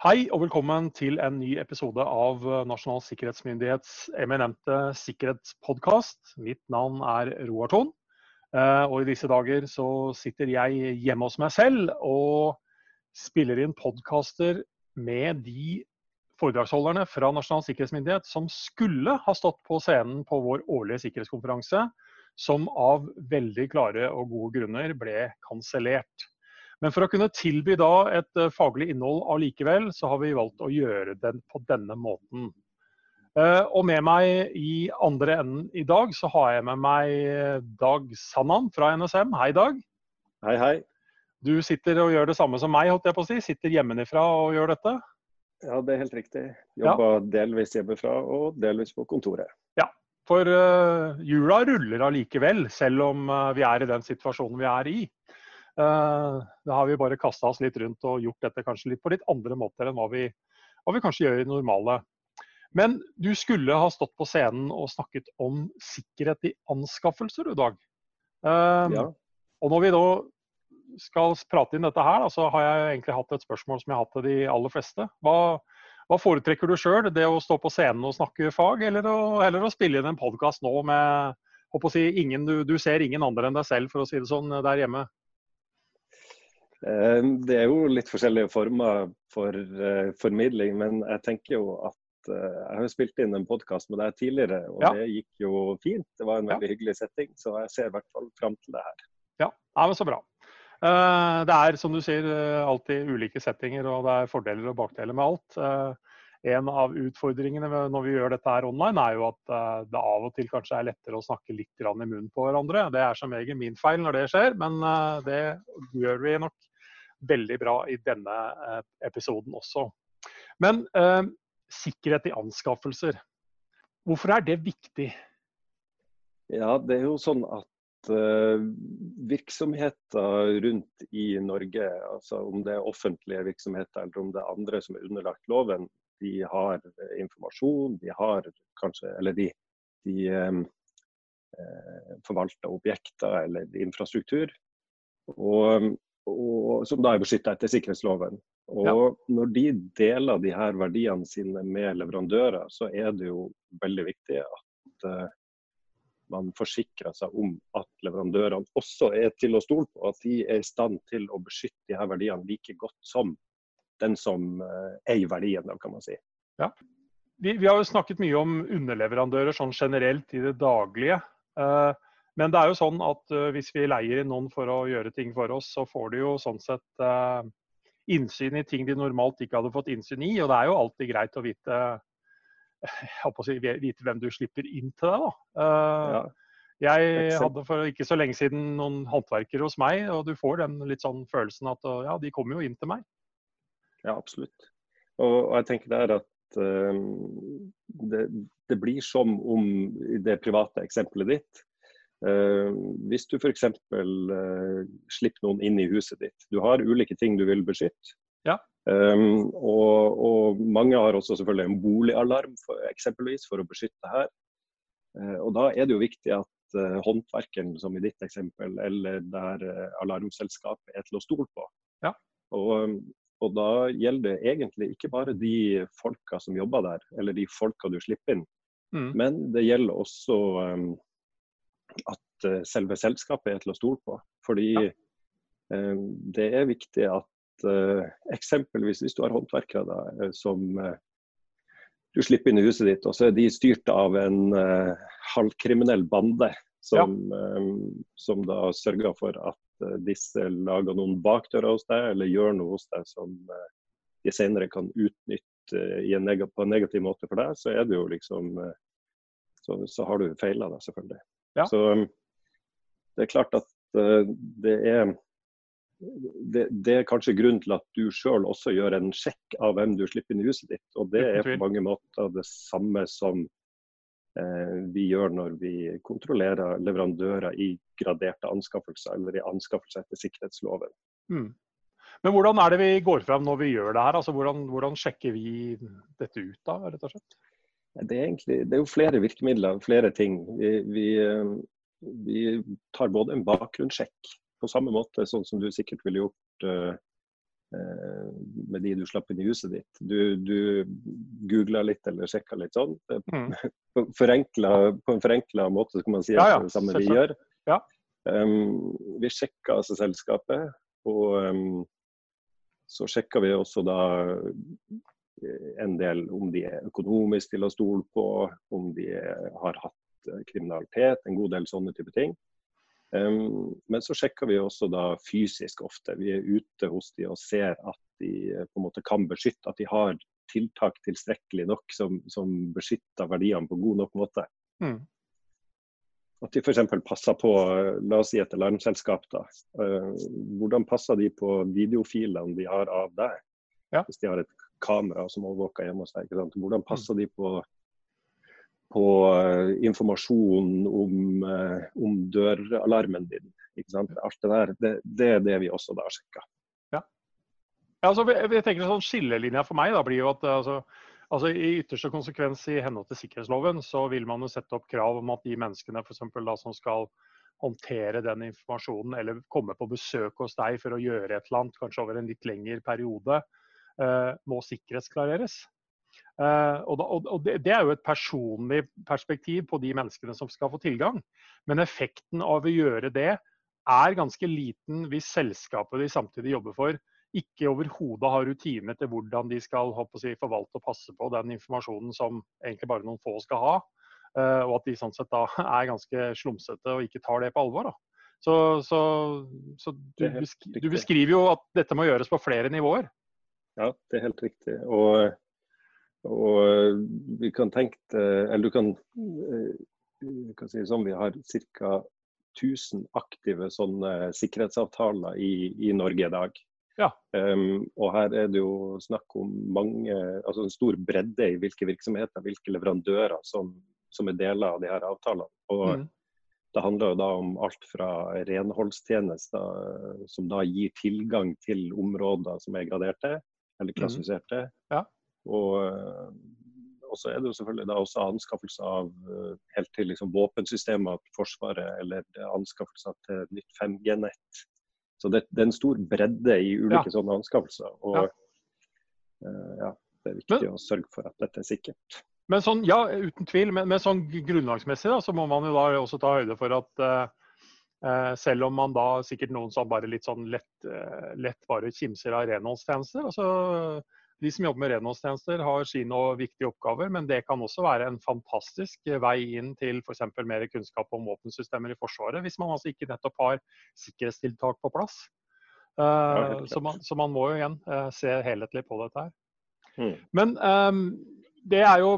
Hei og velkommen til en ny episode av Nasjonal sikkerhetsmyndighets eminente sikkerhetspodkast. Mitt navn er Roar Thon, eh, og i disse dager så sitter jeg hjemme hos meg selv og spiller inn podkaster med de foredragsholderne fra Nasjonal sikkerhetsmyndighet som skulle ha stått på scenen på vår årlige sikkerhetskonferanse, som av veldig klare og gode grunner ble kansellert. Men for å kunne tilby da et uh, faglig innhold allikevel, så har vi valgt å gjøre den på denne måten. Uh, og med meg i andre enden i dag, så har jeg med meg Dag Sannan fra NSM. Hei, Dag. Hei, hei. Du sitter og gjør det samme som meg, holdt jeg på å si. Sitter hjemmefra og gjør dette? Ja, det er helt riktig. Jobber ja. delvis hjemmefra og delvis på kontoret. Ja, for uh, jula ruller allikevel, selv om vi er i den situasjonen vi er i. Eh, da har vi bare kasta oss litt rundt og gjort dette kanskje litt på litt andre måter enn hva vi, hva vi kanskje gjør i det normale. Men du skulle ha stått på scenen og snakket om sikkerhet i anskaffelser du dag. Um, ja. Og når vi da skal prate inn dette her, da, så har jeg egentlig hatt et spørsmål som jeg har hatt til de aller fleste. Hva, hva foretrekker du sjøl? Det å stå på scenen og snakke fag, eller å, eller å spille inn en podkast nå med å si, ingen, du, du, ser ingen andre enn deg selv, for å si det sånn, der hjemme? Eh, det er jo litt forskjellige former for uh, formidling, men jeg tenker jo at uh, jeg har spilt inn en podkast med deg tidligere, og ja. det gikk jo fint. Det var en veldig ja. hyggelig setting, så jeg ser i hvert fall fram til det her. Ja, ja men så bra. Det er som du sier alltid ulike settinger, og det er fordeler og bakdeler med alt. En av utfordringene når vi gjør dette her online, er jo at det av og til kanskje er lettere å snakke litt i munnen på hverandre. Det er som regel min feil når det skjer, men det gjør vi nok veldig bra i denne eh, episoden også. Men eh, sikkerhet i anskaffelser, hvorfor er det viktig? Ja, det er jo sånn at uh, virksomheter rundt i Norge, altså om det er offentlige virksomheter eller om det er andre som er underlagt loven, de har informasjon, de har kanskje Eller de, de eh, forvalter objekter eller infrastruktur. Og og, som da er beskytta etter sikkerhetsloven. Og ja. Når de deler de her verdiene sine med leverandører, så er det jo veldig viktig at uh, man forsikrer seg om at leverandørene også er til å stole på. At de er i stand til å beskytte de her verdiene like godt som den som uh, eier verdien, kan man si. Ja. Vi, vi, har jo snakket mye om underleverandører sånn generelt i det daglige. Uh, men det er jo sånn at uh, hvis vi leier inn noen for å gjøre ting for oss, så får de jo sånn sett uh, innsyn i ting de normalt ikke hadde fått innsyn i. Og det er jo alltid greit å vite, å si, vite hvem du slipper inn til deg. da. Ja. Jeg hadde for ikke så lenge siden noen håndverkere hos meg, og du får den litt sånn følelsen at ja, de kommer jo inn til meg. Ja, absolutt. Og, og jeg tenker der at det, det, blir som om i det private eksempelet ditt, hvis du f.eks. Eh, slipper noen inn i huset ditt. Du har ulike ting du vil beskytte. Ja. Um, og, og, mange har også selvfølgelig en boligalarm for, eksempelvis for å beskytte her. Og da er det jo viktig at håndverkeren, som i ditt eksempel, eller der alarmselskapet er til å stole på. Ja. Og, og, da gjelder det egentlig ikke bare de folka som jobber der, eller de folka du slipper inn, mm. men det gjelder også um, at uh, selve selskapet er til å stole på. Fordi ja. uh, det er viktig at uh, eksempelvis hvis du har håndverkere da, som du slipper inn i huset ditt, og så er de styrt av en halvkriminell bande som, ja. som, da sørger for at disse lager noen bakdører hos deg, eller gjør noe hos deg som de senere kan utnytte en på en negativ måte for deg, så er det jo liksom så, så har du feila selvfølgelig. Ja. Så um, det er klart at uh, det er det, det, er kanskje grunnen til at du sjøl også gjør en sjekk av hvem du slipper inn i huset ditt. Og det er på mange måter det samme som eh, vi gjør når vi kontrollerer leverandører i graderte anskaffelser, eller i anskaffelser etter sikkerhetsloven. Mm. Men hvordan er det vi går fram når vi gjør det her? Altså, hvordan, hvordan sjekker vi dette ut da, rett og slett? Det er, egentlig, det er jo flere virkemidler, flere ting. Vi, vi, eh, vi, tar både en bakgrunnssjekk, på samme måte sånn som du sikkert ville gjort uh, med de du slapp inn i huset ditt. Du, du googla litt eller sjekka litt sånn. Mm. Forenkla, på en forenkla måte kan man si at ja, ja, det samme vi gjør. Ja. Um, vi sjekka altså selskapet, og um, så sjekka vi også da en del om de er økonomisk til å stole på, om de har hatt kriminalitet, en god del sånne type ting. Men så sjekker vi også da fysisk ofte. Vi er ute hos de og ser at de eh, på en måte kan beskytte, at de har tiltak tilstrekkelig nok som, som beskytter verdiene på god nok måte. Mm. At de f.eks. passer på, la oss si et alarmselskap, da. Hvordan passer de på videofilene de har av deg? Ja. Hvis de har et kamera som overvåker hjemme hos deg. Hvordan passer mm. de på på uh, informasjon om, uh, om, døralarmen din. Alt det der, det, det, er det vi også da sjekker. Ja. ja altså, jeg tenker sånn Skillelinja for meg da blir jo at altså, altså, I ytterste konsekvens i henhold til sikkerhetsloven så vil man jo sette opp krav om at de menneskene for eksempel, da, som skal håndtere den informasjonen eller komme på besøk hos deg for å gjøre et eller annet, kanskje over en litt lengre periode, må sikkerhetsklareres. Uh, og, det, er jo et personlig perspektiv på de menneskene som skal få tilgang. Men effekten av å gjøre det er ganske liten hvis selskapet de samtidig jobber for, ikke overhodet har rutiner til hvordan de skal si, forvalte og passe på den informasjonen som egentlig bare noen få skal ha. Uh, og at de sånn sett da er ganske slumsete og ikke tar det på alvor. Da. Så, så, så du, du, beskriver jo at dette må gjøres på flere nivåer. Ja, det er helt riktig. Og og eh, vi kan tenke Eller du kan, eh, kan si sånn, vi har ca. 1000 aktive sånne sikkerhetsavtaler i, i Norge i dag. Ja. Um, og her er det jo snakk om mange, altså en stor bredde i hvilke virksomheter, hvilke leverandører som, som er deler av de her avtalene. Og mm. Det handler jo da om alt fra renholdstjenester som da gir tilgang til områder som er graderte eller mm. klassifiserte. Mm. Ja. Og, eh, og så er det jo selvfølgelig da også anskaffelse av eh, helt til liksom våpensystemer til Forsvaret, eller anskaffelser til nytt 5G-nett. Så det, det, er en stor bredde i ulike ja. sånne anskaffelser. Og ja. Uh, ja. det er viktig men, å sørge for at dette er sikkert. Men sånn, ja, uten tvil. Men, men sånn grunnlagsmessig da, så må man jo da også ta høyde for at uh, selv om man da sikkert noen som bare litt sånn lett, uh, lett bare kimser av renholdstjenester. altså de som jobber med renholdstjenester har sine viktige oppgaver, men det kan også være en fantastisk vei inn til f.eks. mer kunnskap om våpensystemer i Forsvaret, hvis man altså ikke nettopp har sikkerhetstiltak på plass. Ja, så, man, så, man, må jo igjen se helhetlig på dette her. Mm. Men um, det er jo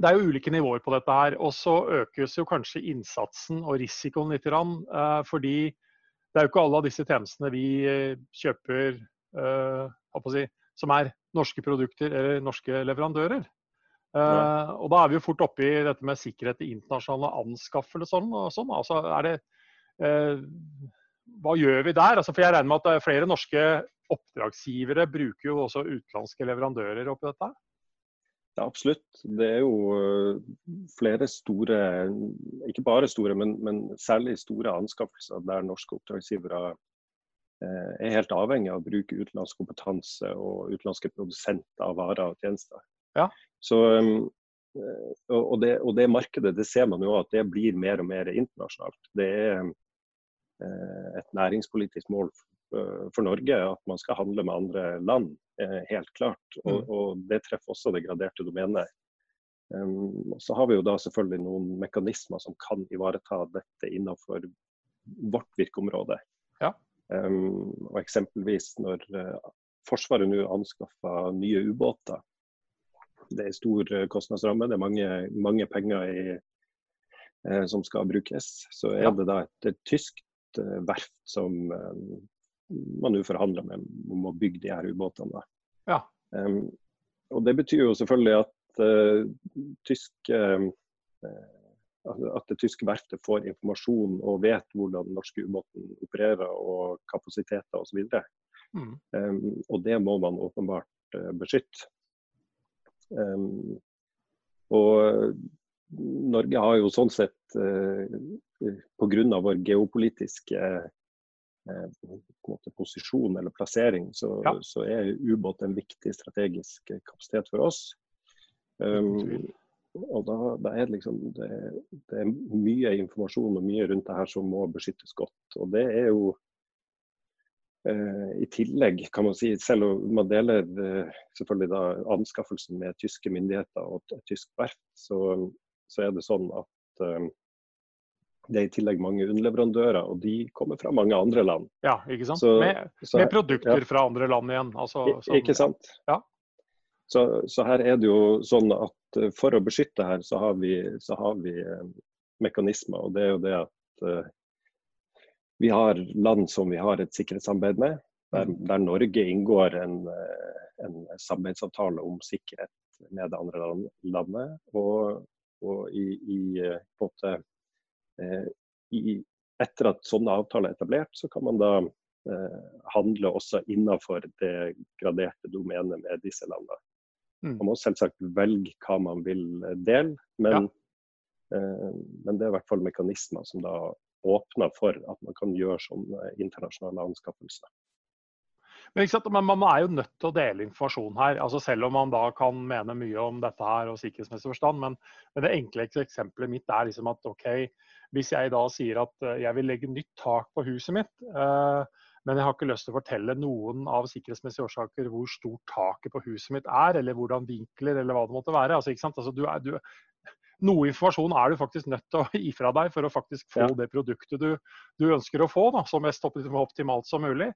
det er jo ulike nivåer på dette her. Og så økes jo kanskje innsatsen og risikoen litt. Uh, fordi det er jo ikke alle av disse tjenestene vi kjøper uh, si, som er norske produkter eller norske leverandører. Uh, og da er vi jo fort oppe i dette med sikkerhet i internasjonale anskaffelser og sånn. Altså, er det, hva gjør vi der? Altså, for jeg regner med at flere norske oppdragsgivere bruker jo også utenlandske leverandører oppi dette? Ja, absolutt. Det er jo eh, flere store, ikke bare store, men, men særlig store anskaffelser der norske oppdragsgivere Eh, er helt avhengig av å bruke utenlandsk kompetanse og utenlandske produsenter av varer og tjenester. Ja. Så, eh, og, det, og, det, markedet det ser man jo at det blir mer og mer internasjonalt. Det er et næringspolitisk mål for Norge at man skal handle med andre land, helt klart. Og, mm. og det treffer også det graderte domenet. Um, så har vi jo da selvfølgelig noen mekanismer som kan ivareta dette innenfor vårt virkeområde. Ja. Um, og eksempelvis når uh, Forsvaret nå anskaffer nye ubåter. Det er stor uh, kostnadsramme, det er mange, mange penger i, uh, som skal brukes. Så er ja. det da et, et tysk verft som man nå forhandler med om å bygge de her ubåtene. Ja. Um, og det betyr jo selvfølgelig at tyske at det tyske verftet får informasjon og vet hvordan den norske ubåten opererer og kapasiteter osv. Mm. Um, og det må man åpenbart uh, beskytte. Um, og Norge har jo sånn sett, uh, pga. vår geopolitiske måte, posisjon eller plassering, så, ja. så er ubåt en viktig strategisk kapasitet for oss. Um, og da, da, er det liksom det, det, er mye informasjon og mye rundt det her som må beskyttes godt. Og det er jo eh, i tillegg, kan man si, selv om man deler eh, selvfølgelig da anskaffelsen med tyske myndigheter og et tysk verft, så, så, er det sånn at eh, det er i tillegg mange underleverandører, og de kommer fra mange andre land. Ja, ikke sant. Så, med, så, med, produkter ja. fra andre land igjen. Altså, som, ikke sant. Ja. Så, så, her er det jo sånn at eh, for å beskytte her, så har vi, så har vi eh, mekanismer. Og det er jo det at uh, vi har land som vi har et sikkerhetssamarbeid med. Der, mm. der Norge inngår en, en, samarbeidsavtale om sikkerhet med det andre landet. Og, og i, i, på en måte i, etter at sånne avtaler er etablert, så kan man da eh, handle også innenfor det graderte domenet med disse landene. Mm. Man må selvsagt velge hva man vil eh, dele, men, ja. eh, men det er i hvert fall mekanismer som da åpner for at man kan gjøre sånne internasjonale anskaffelser. Men, Men, man er jo nødt til å dele informasjon her. altså Selv om man da kan mene mye om dette her og sikkerhetsmessig forstand. Men, men, det enkle eksempelet mitt er liksom at OK, hvis jeg da sier at eh, jeg vil legge nytt tak på huset mitt, eh, men jeg har ikke lyst til å fortelle noen av sikkerhetsmessige årsaker hvor stort taket på huset mitt er, eller hvordan vinkler, eller hva det måtte være. Altså, ikke sant? Altså, du er, du, noe informasjon er du faktisk nødt til å gi fra deg for å faktisk få ja. det produktet du, du, ønsker å få da, så mest optimalt som mulig.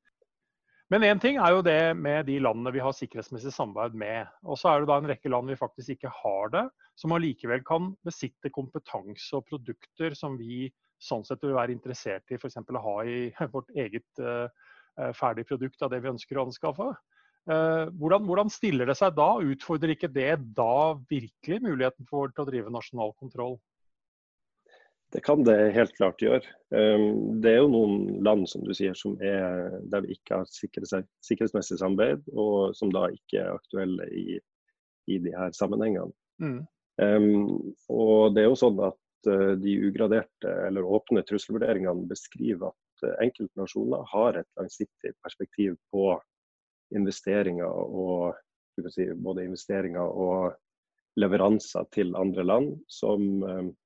Men én ting er jo det med de landene vi har sikkerhetsmessig samarbeid med. Og så er det da en rekke land vi faktisk ikke har det, som allikevel kan besitte kompetanse og produkter som vi sånn sett vil være interessert i f.eks. å ha i vårt eget uh, ferdig produkt av det vi ønsker å anskaffe. Uh, hvordan, hvordan, stiller det seg da? Utfordrer ikke det da virkelig muligheten for å drive nasjonal kontroll? Det kan det helt klart gjøre. Um, det er jo noen land som du sier, som er, der vi ikke har sikkerhets, sikkerhetsmessig samarbeid, og som da ikke er aktuelle i, i de her sammenhengene. Mm. Um, og det er jo sånn at uh, de ugraderte eller åpne trusselvurderingene beskriver at enkeltnasjoner enkelte nasjoner har et langsiktig perspektiv på investeringer og si, både investeringer og leveranser til andre land som um, Eh,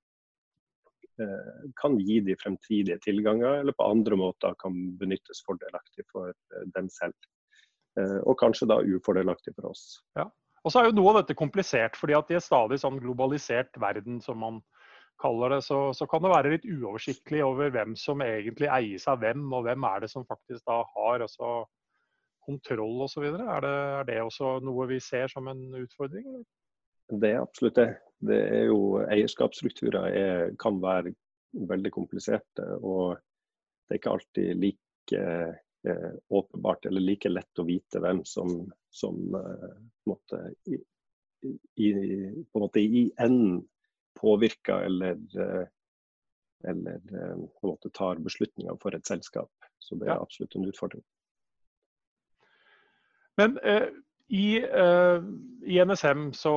kan gi de fremtidige tilganger, eller på andre måter kan benyttes fordelaktig for eh, dem selv. Eh, og kanskje da ufordelaktig for oss. Ja. Og så er jo noe av dette komplisert, fordi at i en stadig sånn globalisert verden, som man kaller det, så, så, kan det være litt uoversiktlig over hvem som egentlig eies av hvem, og hvem er det som faktisk da har altså, kontroll osv. Er, det, er det også noe vi ser som en utfordring? Det er absolutt det. Det er jo, eierskapsstrukturer er, kan være veldig kompliserte. Og det er ikke alltid like eh, åpenbart eller like lett å vite hvem som, som eh, måtte, i, i, på en måte i enden påvirker eller, eh, eller eh, på en måte tar beslutninger for et selskap. Så det er absolutt en utfordring. Men eh, i, uh, I, NSM, så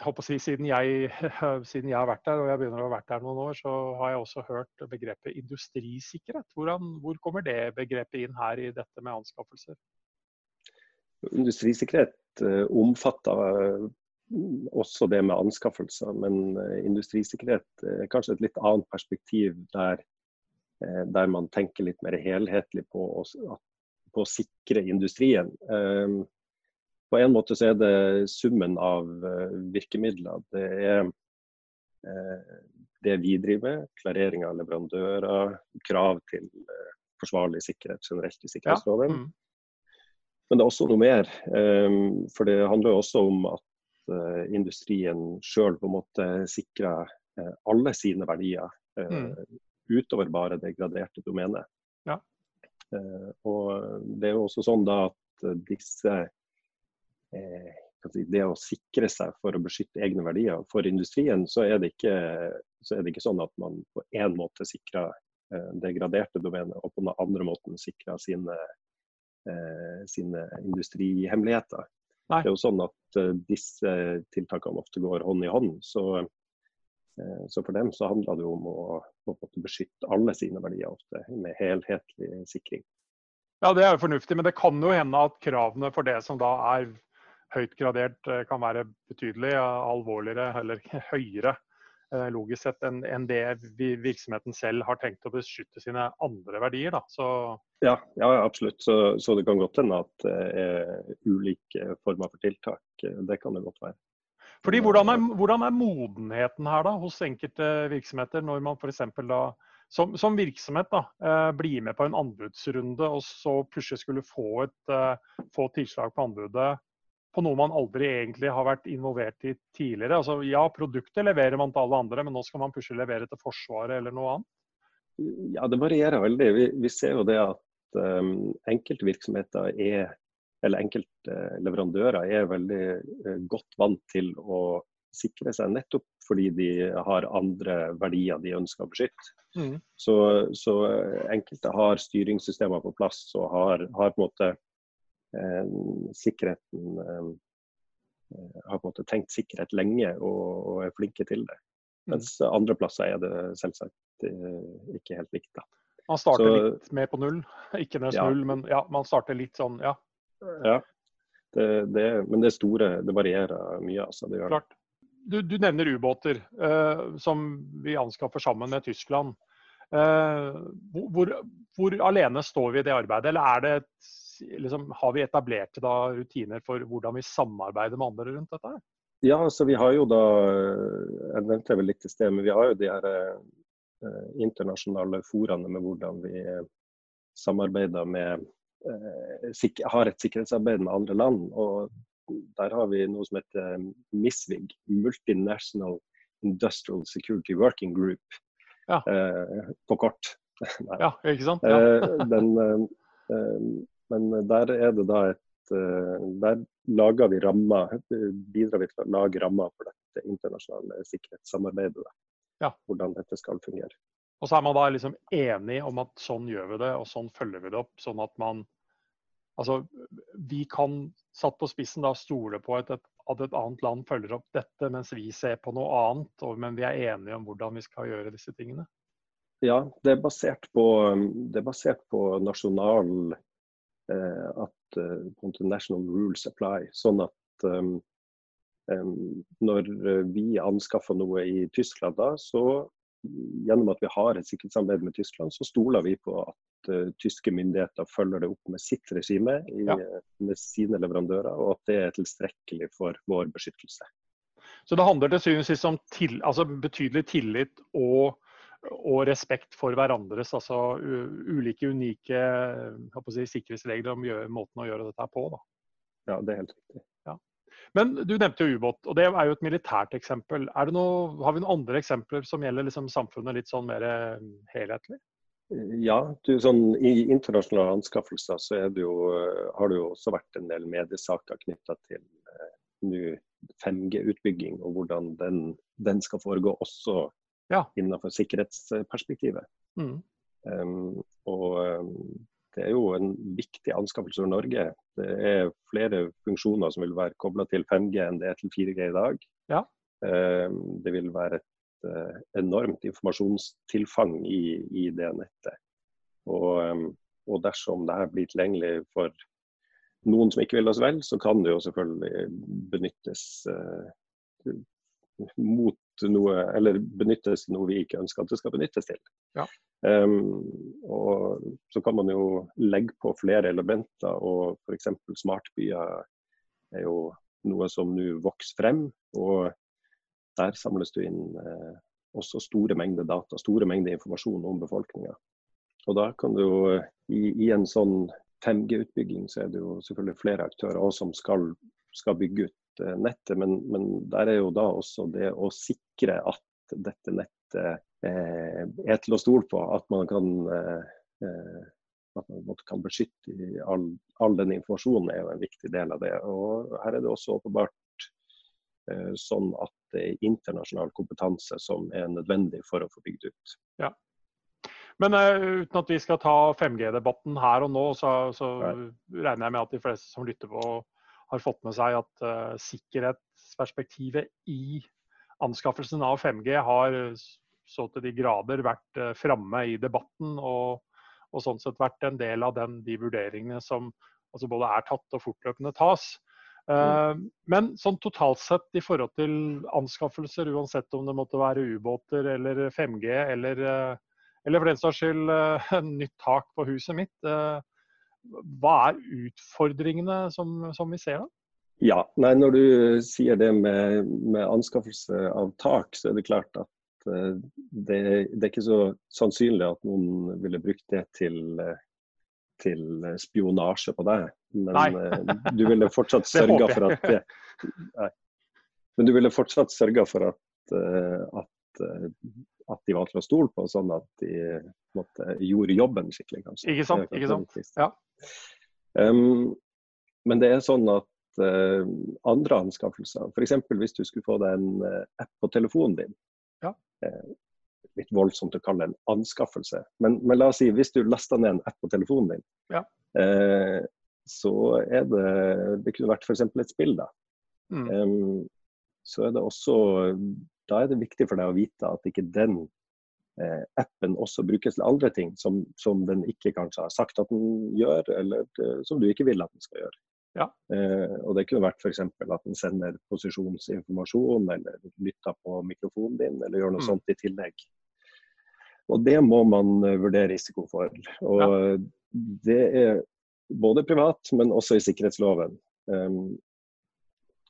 håper jeg, siden, jeg, siden jeg har vært der, og jeg begynner å ha vært der noen år, så har jeg også hørt begrepet industrisikkerhet. Hvordan, hvor kommer det begrepet inn her i dette med anskaffelser? Industrisikkerhet uh, omfatter uh, også det med anskaffelser, men industrisikkerhet er kanskje et litt annet perspektiv der, der man tenker litt mer helhetlig på på å sikre industrien. Uh, på en måte så er det summen av uh, virkemidler. Det er uh, det vi driver med, klarering av leverandører, krav til uh, forsvarlig sikkerhet generelt i sikkerhetsloven. Ja. Mm. Men det er også noe mer. For det handler jo også om at industrien sjøl på en måte sikrer alle sine verdier mm. utover bare det graderte domenet. Ja. og det er jo også sånn da at disse Eh, det å sikre seg for å beskytte egne verdier. For industrien så er det ikke, er det ikke sånn at man på én måte sikrer eh, det graderte domenet, og på den andre måten sikrer sine, eh, sine industrihemmeligheter. Nei. Det er jo sånn at disse tiltakene ofte går hånd i hånd. Så, Eh, så for dem så handler det om å, å beskytte alle sine verdier ofte, med helhetlig sikring. Ja, Det er jo fornuftig, men det kan jo hende at kravene for det som da er høyt gradert, eh, kan være betydelig alvorligere eller høyere eh, logisk sett enn det virksomheten selv har tenkt å beskytte sine andre verdier. Da. Så... Ja, ja, absolutt. Så, så, det kan godt hende at det er ulike former for tiltak. Det kan det godt være. Fordi hvordan er, hvordan er, modenheten her da, hos enkelte virksomheter, når man f.eks. da som, som, virksomhet da, eh, blir med på en anbudsrunde og så plutselig skulle få, et, eh, få tilslag på anbudet på noe man aldri egentlig har vært involvert i tidligere. Altså, ja, produktet leverer man til alle andre, men nå skal man pushe levere til Forsvaret eller noe annet? Ja, Det varierer veldig. Vi, vi ser jo det at um, enkelte virksomheter er eller enkelte leverandører er veldig uh, godt vant til å sikre seg, nettopp fordi de har andre verdier de ønsker å beskytte. Mm. Så, så, eh, enkelte har styringssystemer på plass og har, har på en måte sikkerheten eh, Har på en måte tenkt sikkerhet lenge og, er flinke til det. Mm. Mens andre plasser er det selvsagt eh, ikke helt likt. da. Man starter så, litt med på null, ikke nødvendigvis ja. null, men ja, man starter litt sånn, ja. Ja, det, det, men det store, det varierer mye. Altså, det Klart. Du, du nevner ubåter, eh, som vi anskaffer sammen med Tyskland. Eh, hvor, hvor, alene står vi i det arbeidet, eller er det liksom, har vi etablerte da, rutiner for hvordan vi samarbeider med andre rundt dette? Ja, altså vi har jo da Jeg nevnte vel litt i sted, men vi har jo de her eh, internasjonale foraene med hvordan vi samarbeider med Eh, har et sikkerhetsarbeid med andre land. og Der har vi noe som heter MISVIG, Multinational Industrial Security Working Group, ja. eh, på kort. ja, ikke sant? Ja. Eh, den, eh, men der er det da et eh, Der lager vi rammer, bidrar vi til å lage rammer for dette internasjonale sikkerhetssamarbeidet. Ja. Hvordan dette skal fungere. Og så er man da liksom enig om at sånn gjør vi det, og sånn følger vi det opp. Sånn at man Altså, vi kan satt på spissen da stole på at et, at et annet land følger opp dette, mens vi ser på noe annet. Og, men vi er enige om hvordan vi skal gjøre disse tingene. Ja, det er basert på, det er basert på nasjonal eh, at uh, national rules apply. Sånn at um, um, når vi anskaffer noe i Tyskland, da, så gjennom at vi har et sikkerhetssamarbeid med Tyskland, så stoler vi på at uh, tyske myndigheter følger det opp med sitt regime i, ja. med sine leverandører, og at det er tilstrekkelig for vår beskyttelse. Så det handler til syvende og sist om til, altså betydelig tillit og, og, respekt for hverandres altså ulike unike si, sikkerhetsregler om måten å gjøre dette på. Da. Ja, det er helt riktig. Men du nevnte jo ubåt, og det er jo et militært eksempel. Noe, har vi noen andre eksempler som gjelder liksom samfunnet litt sånn mer eh, helhetlig? Ja, du, sånn, I internasjonale anskaffelser så det jo, eh, har det jo også vært en del mediesaker knytta til eh, 5G-utbygging og hvordan den, den, skal foregå også ja. innenfor sikkerhetsperspektivet. Mm. Um, og um, det er jo en viktig anskaffelse for Norge. Det er flere funksjoner som vil være kobla til 5G enn det er til 4G i dag. Ja. Um, det vil være et uh, enormt informasjonstilfang i, i det nettet. Og, og dersom det her blir tilgjengelig for noen som ikke vil oss vel, så kan det jo selvfølgelig benyttes uh, mot noe, eller benyttes til noe vi ikke ønsker at det skal benyttes til. Ja. Um, og så kan man jo legge på flere elementer, og f.eks. smartbyer er jo noe som nå vokser frem. Og der samles det inn eh, også store mengder data, store mengder informasjon om befolkninga. Og da kan du jo, i, i en sånn 5G-utbygging, så er det jo selvfølgelig flere aktører også som skal, skal bygge ut eh, nettet. Men, men, der er jo da også det å sikre at dette nettet Eh, er til å stole på. At man kan, eh, eh, at man kan beskytte all, all den informasjonen er jo en viktig del av det. Og her er det også åpenbart sånn at det er internasjonal kompetanse som er nødvendig for å få bygd ut. Ja. Men uh, uten at vi skal ta 5G-debatten her og nå, så, så regner jeg med at de fleste som lytter på, har fått med seg at uh, sikkerhetsperspektivet i anskaffelsen av 5G har så til de grader vært framme i debatten. og, og sånn sett vært en del av den, de vurderingene som altså både er tatt og fortløpende tas. Mm. Men sånn totalt sett i forhold til anskaffelser, uansett om det måtte være ubåter eller 5G eller, eller for den saks skyld nytt tak på huset mitt, hva er utfordringene som, som vi ser da? Ja, nei, Når du sier det med, med, anskaffelse av tak, så er det klart at uh, det, det, er ikke så sannsynlig at noen ville brukt det til, uh, til spionasje på deg. Men uh, du ville fortsatt sørga for at det, nei. Men du ville fortsatt sørga for at, at, at, de var til å stole på, sånn at de måtte, gjorde jobben skikkelig, kanskje. Ikke sant. Ikke sant? Ja. Um, men det er sånn at uh, andre anskaffelser, f.eks. hvis du skulle få deg en uh, app på telefonen din. Ja. Uh, litt voldsomt å kalle det en anskaffelse, men, men, la oss si hvis du lasta ned en app på telefonen din, ja. så er det Det kunne vært f.eks. et spill, da. Mm. Um, så er det også Da er det viktig for deg å vite at ikke den Eh, appen også brukes til andre ting som, som, den ikke kanskje har sagt at den gjør, eller eh, som du ikke vil at den skal gjøre. Ja. Eh, og Det kunne vært f.eks. at den sender posisjonsinformasjon, eller lytter på mikrofonen din, eller gjør noe mm. sånt i tillegg. Og Det må man eh, vurdere risiko for. Og ja. Det er både privat, men også i sikkerhetsloven. Um,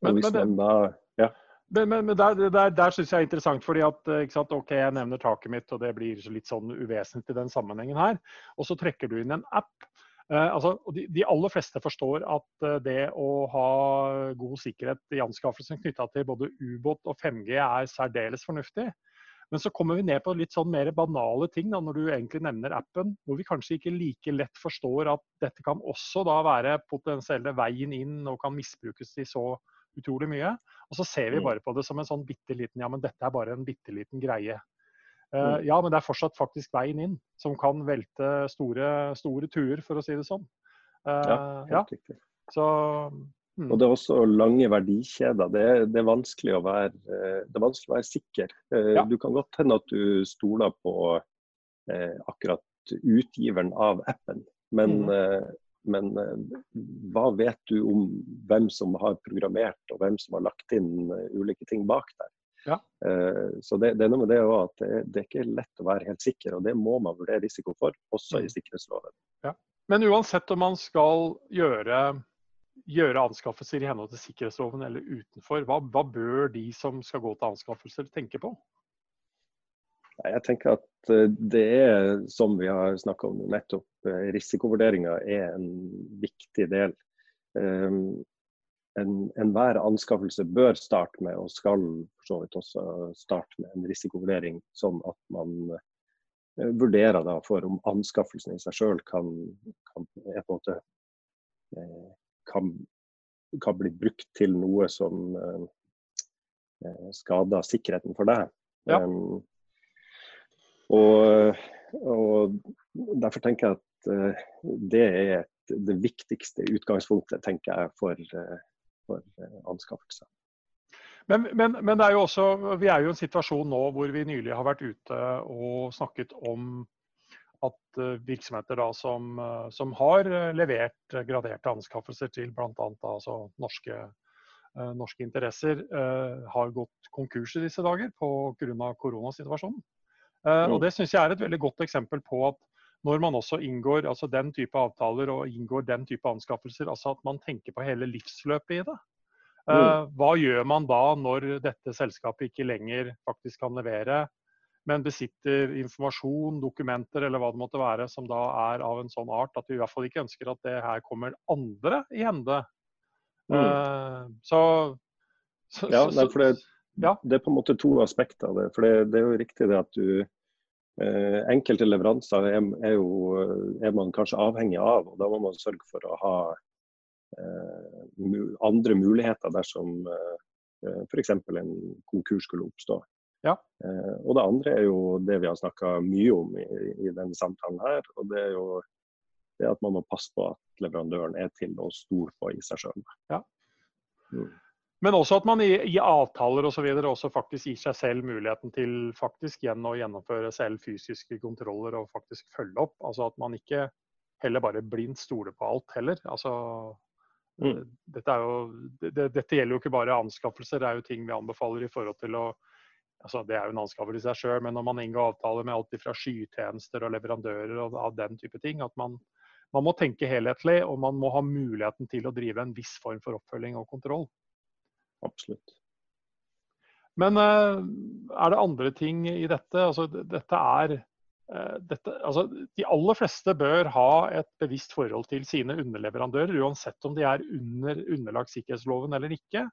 men, og hvis men man da ja. Men, men, men der, der, der syns jeg er interessant, fordi at sant, OK, jeg nevner taket mitt, og det blir litt sånn uvesentlig i den sammenhengen her. Og så trekker du inn en app. Eh, altså, de, de, aller fleste forstår at eh, det å ha god sikkerhet i anskaffelsen knytta til både ubåt og 5G er særdeles fornuftig. Men så kommer vi ned på litt sånn mer banale ting da, når du egentlig nevner appen, hvor vi kanskje ikke like lett forstår at dette kan også da være potensielle veien inn og kan misbrukes i så utrolig mye. Og så ser vi mm. bare på det som en sånn bitte liten Ja, men dette er bare en bitte liten greie. Uh, ja, men det er fortsatt faktisk veien inn som kan velte store, store tuer, for å si det sånn. Uh, ja, helt riktig. Så, mm. Og det er også lange verdikjeder. Det er, det er, vanskelig, å være, det er vanskelig å være sikker. Uh, ja. Du kan godt hende at du stoler på akkurat utgiveren av appen, men mm men eh, hva vet du om hvem som har programmert og hvem som har lagt inn eh, ulike ting bak der? Ja. Eh, så det, det, er noe med det at det, det, er ikke lett å være helt sikker, og det må man vurdere risiko for, også i mm. sikkerhetsloven. Ja. Men uansett om man skal gjøre, gjøre anskaffelser i henhold til sikkerhetsloven eller utenfor, hva, hva bør de som skal gå til anskaffelser tenke på? Jeg tenker at eh, det er, som vi har snakka om nettopp, eh, risikovurderinger er en viktig del. Ehm, enhver en anskaffelse bør starte med, og skal for så vidt også starte med, en risikovurdering, sånn at man eh, vurderer da for om anskaffelsen i seg sjøl kan, kan, kan, kan, bli brukt til noe som skader sikkerheten for deg. Ja. Um, og, og, Derfor tenker jeg at uh, det er et, det viktigste utgangspunktet tenker jeg, for, uh, for uh, anskaffelser. Men, men, men, det er jo også, vi er jo i en situasjon nå hvor vi nylig har vært ute og snakket om at virksomheter da, som, som, har levert graderte anskaffelser til bl.a. Altså norske, norske interesser, har gått konkurs i disse dager pga. koronasituasjonen. Eh, og Det syns jeg er et veldig godt eksempel på at når man også inngår altså den type avtaler og inngår den type anskaffelser, altså at man tenker på hele livsløpet i det. Uh, hva gjør man da når dette selskapet ikke lenger faktisk kan levere, men besitter informasjon, dokumenter eller hva det måtte være som da er av en sånn art at vi i hvert fall ikke ønsker at det her kommer andre i hende. Uh, så, så, ja, så, for det, ja. Det er på en måte to aspekter av det. For det, det er jo riktig det at du eh, Enkelte leveranser er, er, jo, er, man kanskje avhengig av, og da må man sørge for å ha eh, andre muligheter dersom eh, f.eks. en konkurs skulle oppstå. Ja. Eh, og det andre er jo det vi har snakka mye om i, i denne samtalen her. og det er jo det at man må passe på at leverandøren er til å stole på i seg sjøl. Ja. Mm. Men også at man i, i avtaler og så videre også faktisk gir seg selv muligheten til faktisk igjen å gjennomføre selv fysiske kontroller og faktisk følge opp. Altså at man ikke heller bare blindt stoler på alt heller. Altså, mm. dette, jo, det, dette, gjelder jo ikke bare anskaffelser, det er jo ting vi anbefaler i forhold til å altså Det er jo en anskaffelse i seg sjøl, men når man inngår avtaler med alt fra skytjenester og leverandører og av den type ting, at man, man må tenke helhetlig og man må ha muligheten til å drive en viss form for oppfølging og kontroll. Absolutt. Men eh, er det andre ting i dette? Altså, dette er eh, dette, altså, de aller fleste bør ha et bevisst forhold til sine underleverandører, uansett om de er under, underlagt sikkerhetsloven eller ikke.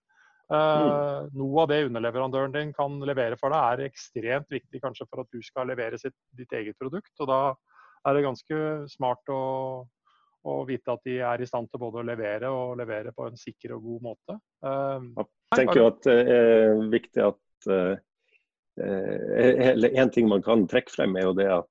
Mm. noe av det underleverandøren din kan levere for deg, er ekstremt viktig kanskje for at du skal levere sitt, ditt eget produkt. og Da er det ganske smart å, å, vite at de er i stand til både å levere og levere på en sikker og god måte. Uh, jeg tenker jo at det er viktig at uh, En ting man kan trekke frem, er jo det at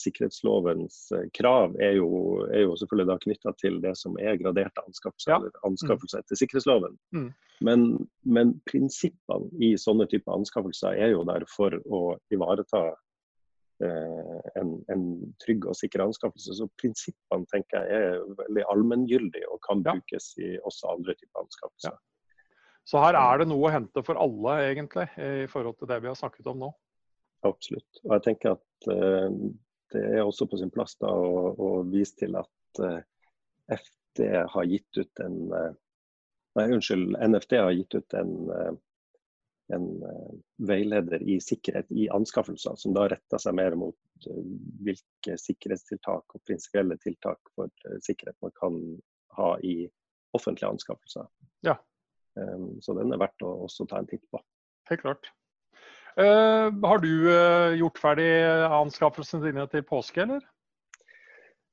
sikkerhetslovens krav er jo, er jo selvfølgelig da knytta til det som er graderte anskaffelser, ja. eller anskaffelser etter sikkerhetsloven. Mm. Men, men, prinsippene i sånne typer anskaffelser er jo der for å ivareta en, en, trygg og sikker anskaffelse. Så prinsippene tenker jeg er veldig allmenngyldige og kan ja. brukes i også andre typer anskaffelser. Ja. Så her er det noe å hente for alle, egentlig, i forhold til det vi har snakket om nå. Absolutt. Og jeg tenker at uh, det er også på sin plass da å, å vise til at uh, eh, FD har gitt ut en uh, Nei, unnskyld, NFD har gitt ut en, en veileder i sikkerhet i anskaffelser, som da retter seg mer mot hvilke sikkerhetstiltak og prinsipielle tiltak for sikkerhet man kan ha i offentlige anskaffelser. Ja. Ehm, så den er verdt å også ta en titt på. Helt klart. Uh, har du uh, gjort ferdig anskaffelsene dine til påske, eller?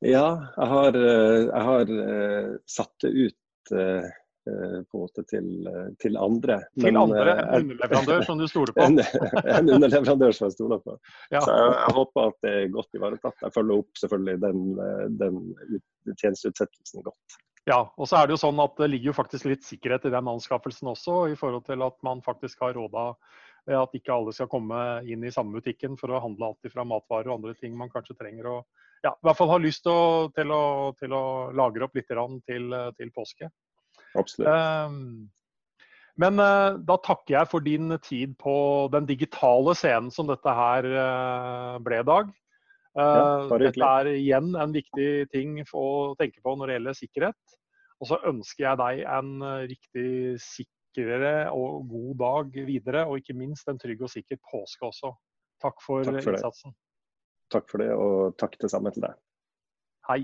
Ja, jeg har, jeg har satt det ut på en måte til, til andre. Til Men, andre? En underleverandør som du stoler på? en, en, underleverandør som jeg stoler på. Ja. Så jeg, jeg, håper at det er godt ivaretatt. Jeg følger opp selvfølgelig den, den tjenesteutsettelsen godt. Ja, og så er det jo sånn at det ligger jo faktisk litt sikkerhet i den anskaffelsen også, i forhold til at man faktisk har råda at ikke alle skal komme inn i samme butikken for å handle alt fra matvarer og andre ting man kanskje trenger å ja, i hvert fall har lyst til å, til å, til å lagre opp litt til, til påske. Absolutt. Um, men uh, da takker jeg for din tid på den digitale scenen som dette her uh, ble, Dag. Ja, eh, Dette er igjen en viktig ting å tenke på når det gjelder sikkerhet. Og så ønsker jeg deg en eh, riktig sikrere og god dag videre, og ikke minst en trygg og sikker påske også. Takk for, takk for innsatsen. Det. Takk for det, og takk det samme til deg. Hei.